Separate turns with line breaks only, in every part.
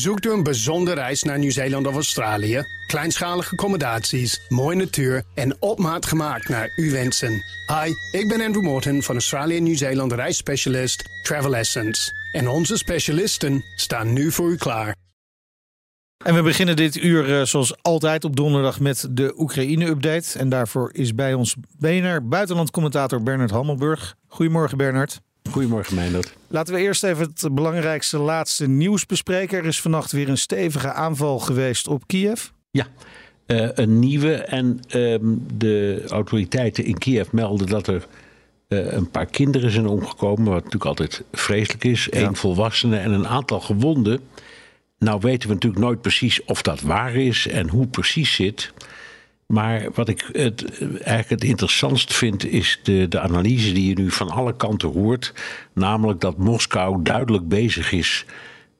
Zoekt u een bijzondere reis naar Nieuw-Zeeland of Australië? Kleinschalige accommodaties, mooie natuur en op maat gemaakt naar uw wensen. Hi, ik ben Andrew Morton van Australië Nieuw-Zeeland reisspecialist Travel Essence. En onze specialisten staan nu voor u klaar.
En we beginnen dit uur eh, zoals altijd op donderdag met de Oekraïne-update. En daarvoor is bij ons BNR buitenlandcommentator Bernard Hammelburg. Goedemorgen Bernard.
Goedemorgen Meindert.
Laten we eerst even het belangrijkste laatste nieuws bespreken. Er is vannacht weer een stevige aanval geweest op Kiev.
Ja, uh, een nieuwe. En uh, de autoriteiten in Kiev melden dat er uh, een paar kinderen zijn omgekomen. Wat natuurlijk altijd vreselijk is. Ja. Eén volwassene en een aantal gewonden. Nou weten we natuurlijk nooit precies of dat waar is en hoe precies zit. Maar wat ik het, eigenlijk het interessantst vind, is de, de analyse die je nu van alle kanten hoort. Namelijk dat Moskou duidelijk bezig is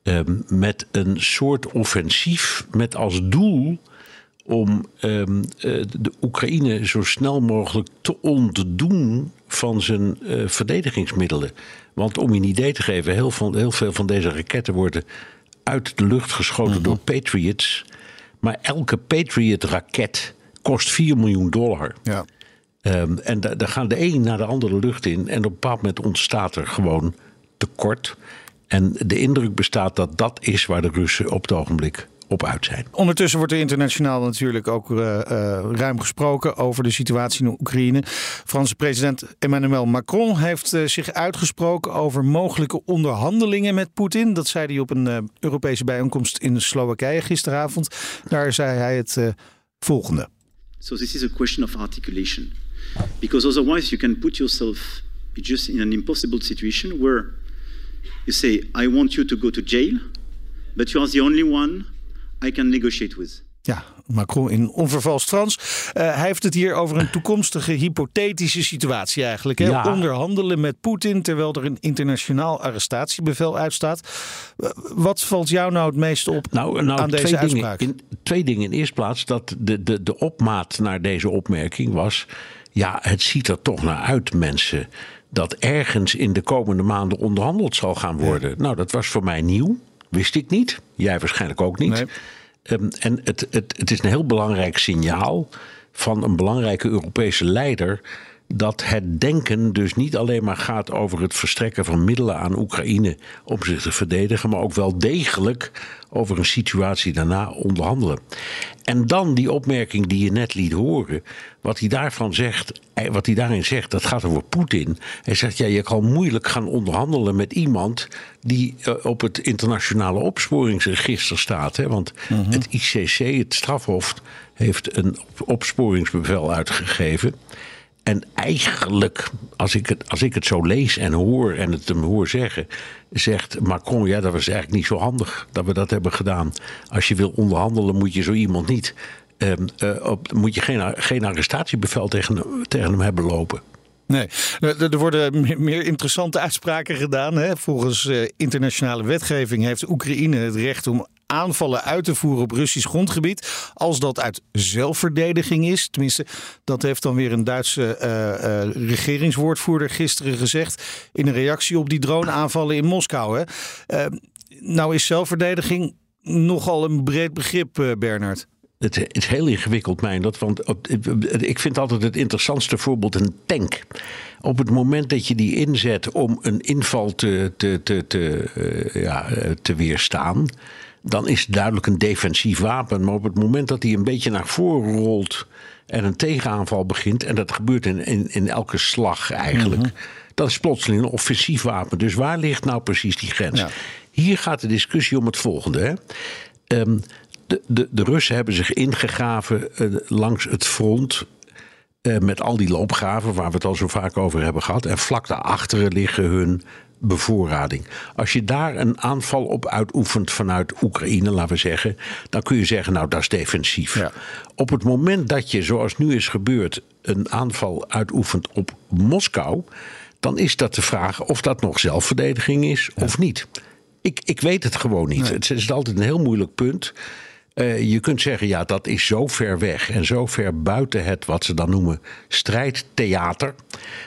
um, met een soort offensief met als doel om um, de Oekraïne zo snel mogelijk te ontdoen van zijn uh, verdedigingsmiddelen. Want om je een idee te geven, heel, van, heel veel van deze raketten worden uit de lucht geschoten -hmm. door Patriots. Maar elke Patriot-raket kost 4 miljoen dollar.
Ja.
Um, en daar gaan de een naar de andere lucht in. En op een bepaald moment ontstaat er gewoon tekort. En de indruk bestaat dat dat is waar de Russen op het ogenblik op uit zijn.
Ondertussen wordt er internationaal natuurlijk ook uh, uh, ruim gesproken over de situatie in Oekraïne. Franse president Emmanuel Macron heeft uh, zich uitgesproken over mogelijke onderhandelingen met Poetin. Dat zei hij op een Europese bijeenkomst in Slowakije gisteravond. Daar zei hij het volgende.
So this is a question of articulation. Because otherwise you can put yourself just in an impossible situation where you say, I want you to go to jail, but you are the only one I can negotiate with.
Ja, Macron in onvervalst Frans. Uh, hij heeft het hier over een toekomstige hypothetische situatie eigenlijk. Hè? Ja. Onderhandelen met Poetin terwijl er een internationaal arrestatiebevel uitstaat. Uh, wat valt jou nou het meest op
nou, nou,
aan deze uitspraak?
Dingen, in, twee dingen. In de eerste plaats dat de, de, de opmaat naar deze opmerking was... ja, het ziet er toch naar uit, mensen... dat ergens in de komende maanden onderhandeld zal gaan worden. Ja. Nou, dat was voor mij nieuw. Wist ik niet. Jij waarschijnlijk ook niet.
Nee.
Um, en het, het, het is een heel belangrijk signaal van een belangrijke Europese leider. Dat het denken dus niet alleen maar gaat over het verstrekken van middelen aan Oekraïne om zich te verdedigen, maar ook wel degelijk over een situatie daarna onderhandelen. En dan die opmerking die je net liet horen, wat hij daarvan zegt, wat hij daarin zegt, dat gaat over Poetin. Hij zegt, ja, je kan moeilijk gaan onderhandelen met iemand die uh, op het internationale opsporingsregister staat. Hè? Want -huh. het ICC, het strafhof, heeft een opsporingsbevel uitgegeven. En eigenlijk, als ik, het, als ik het zo lees en hoor en het hem hoor zeggen, zegt Macron: ja, dat was eigenlijk niet zo handig dat we dat hebben gedaan. Als je wil onderhandelen, moet je zo iemand niet. Um, uh, op, moet je geen, geen arrestatiebevel tegen, tegen hem hebben lopen.
Nee, er worden meer interessante uitspraken gedaan. Hè. Volgens uh, internationale wetgeving heeft Oekraïne het recht om aanvallen uit te voeren op Russisch grondgebied. Als dat uit zelfverdediging is. Tenminste, dat heeft dan weer een Duitse uh, regeringswoordvoerder gisteren gezegd. In een reactie op die droneaanvallen in Moskou. Hè. Uh, nou is zelfverdediging nogal een breed begrip, Bernard.
Het is heel ingewikkeld, mijn dat. Want ik vind altijd het interessantste voorbeeld een tank. Op het moment dat je die inzet om een inval te, te, te, te, ja, te weerstaan dan is het duidelijk een defensief wapen. Maar op het moment dat hij een beetje naar voren rolt en een tegenaanval begint, en dat gebeurt in, in, in elke slag eigenlijk, mm -hmm. dat is plotseling een offensief wapen. Dus waar ligt nou precies die grens? Ja. Hier gaat de discussie om het volgende. Hè? Um, de, de, de Russen hebben zich ingegraven uh, langs het front. Uh, met al die loopgraven waar we het al zo vaak over hebben gehad. En vlak daarachter liggen hun bevoorrading. Als je daar een aanval op uitoefent vanuit Oekraïne, laten we zeggen, dan kun je zeggen, nou dat is defensief.
Ja.
Op het moment dat je, zoals nu is gebeurd, een aanval uitoefent op Moskou, dan is dat de vraag of dat nog zelfverdediging is ja. of niet. Ik, ik weet het gewoon niet. Nee. Het is altijd een heel moeilijk punt. Uh, je kunt zeggen, ja, dat is zo ver weg en zo ver buiten het wat ze dan noemen strijdtheater,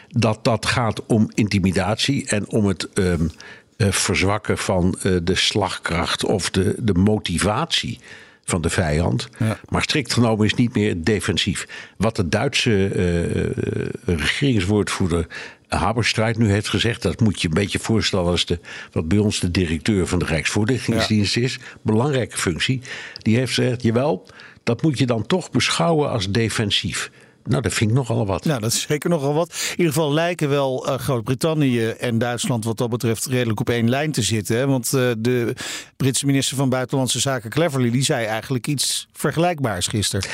dat dat gaat om intimidatie en om het um, uh, verzwakken van uh, de slagkracht of de, de motivatie van de vijand. Ja. Maar strikt genomen is niet meer defensief. Wat de Duitse regeringswoordvoerder Haberstrijd nu heeft gezegd, dat moet je een beetje voorstellen als de, wat bij ons de directeur van de Rijksvoorlichtingsdienst ja. is. Belangrijke functie. Die heeft gezegd, jawel, dat moet je dan toch beschouwen als defensief. Nou, dat vind ik nogal wat.
Nou, dat is zeker nogal wat. In ieder geval lijken wel uh, Groot-Brittannië en Duitsland wat dat betreft redelijk op één lijn te zitten. Hè? Want uh, de Britse minister van Buitenlandse Zaken Cleverly, die zei eigenlijk iets vergelijkbaars gisteren.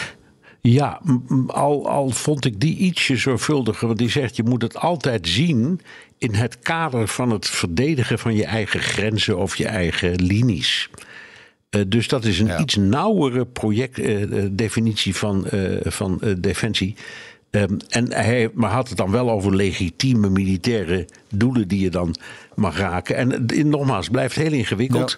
Ja, al, al vond ik die ietsje zorgvuldiger. Want die zegt, je moet het altijd zien in het kader van het verdedigen van je eigen grenzen of je eigen linies. Uh, dus dat is een ja. iets nauwere projectdefinitie uh, van, uh, van defensie. Um, en hij maar had het dan wel over legitieme militaire doelen die je dan mag raken. En nogmaals, het blijft heel ingewikkeld.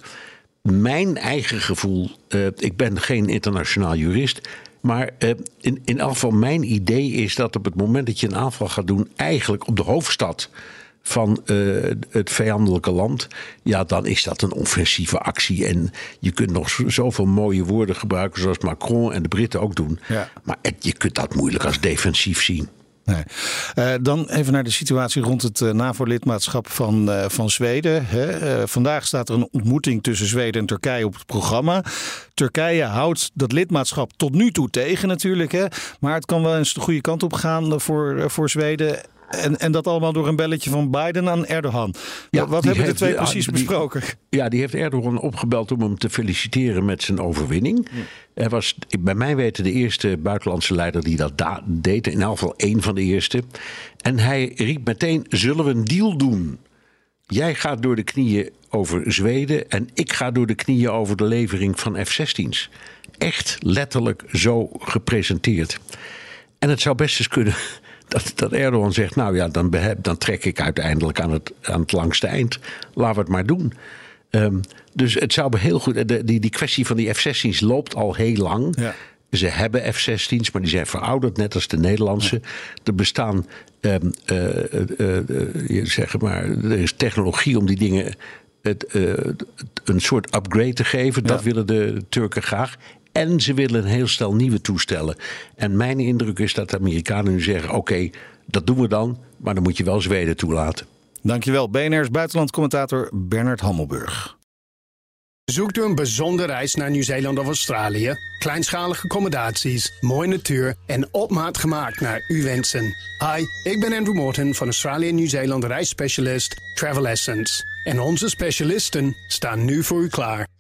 Ja. Mijn eigen gevoel, ik ben geen internationaal jurist. Maar uh, in, in elk geval, mijn idee is dat op het moment dat je een aanval gaat doen, eigenlijk op de hoofdstad van uh, het vijandelijke land, ja, dan is dat een offensieve actie. En je kunt nog zoveel mooie woorden gebruiken, zoals Macron en de Britten ook doen. Ja. Maar het, je kunt dat moeilijk als defensief zien.
Nee. Uh, dan even naar de situatie rond het uh, NAVO-lidmaatschap van, uh, van Zweden. Hè. vandaag staat er een ontmoeting tussen Zweden en Turkije op het programma. Turkije houdt dat lidmaatschap tot nu toe tegen natuurlijk. Hè. Maar het kan wel eens de goede kant op gaan voor, voor Zweden. En, en dat allemaal door een belletje van Biden aan Erdogan. Ja, Wat hebben heeft, de twee precies die, besproken?
Ja, die heeft Erdogan opgebeld om hem te feliciteren met zijn overwinning. Ja. Hij was bij mij weten de eerste buitenlandse leider die dat deed. In elk geval één van de eerste. En hij riep meteen, zullen we een deal doen? Jij gaat door de knieën over Zweden en ik ga door de knieën over de levering van F-16's. Echt letterlijk zo gepresenteerd. En het zou best eens kunnen dat, dat Erdogan zegt: Nou ja, dan, dan trek ik uiteindelijk aan het, aan het langste eind. Laten we het maar doen. Um, dus het zou heel goed. De, die, die kwestie van die F-16's loopt al heel lang. Ja. Ze hebben F-16's, maar die zijn verouderd, net als de Nederlandse. Ja. Er bestaan, um, uh, uh, uh, zeg maar, er is technologie om die dingen het, een soort upgrade te geven. Dat willen de Turken graag. En ze willen een heel stel nieuwe toestellen. En mijn indruk is dat de Amerikanen nu zeggen: oké, okay, dat doen we dan, maar dan moet je wel Zweden toelaten.
Dankjewel, BNR's buitenlandcommentator Bernard Hammelburg.
Zoekt u een bijzondere reis naar Nieuw-Zeeland of Australië? Kleinschalige accommodaties, mooie natuur en op maat gemaakt naar uw wensen. Hi, ik ben Andrew Morton van Australië en Nieuw-Zeeland reisspecialist Travel Essence. En onze specialisten staan nu voor u klaar.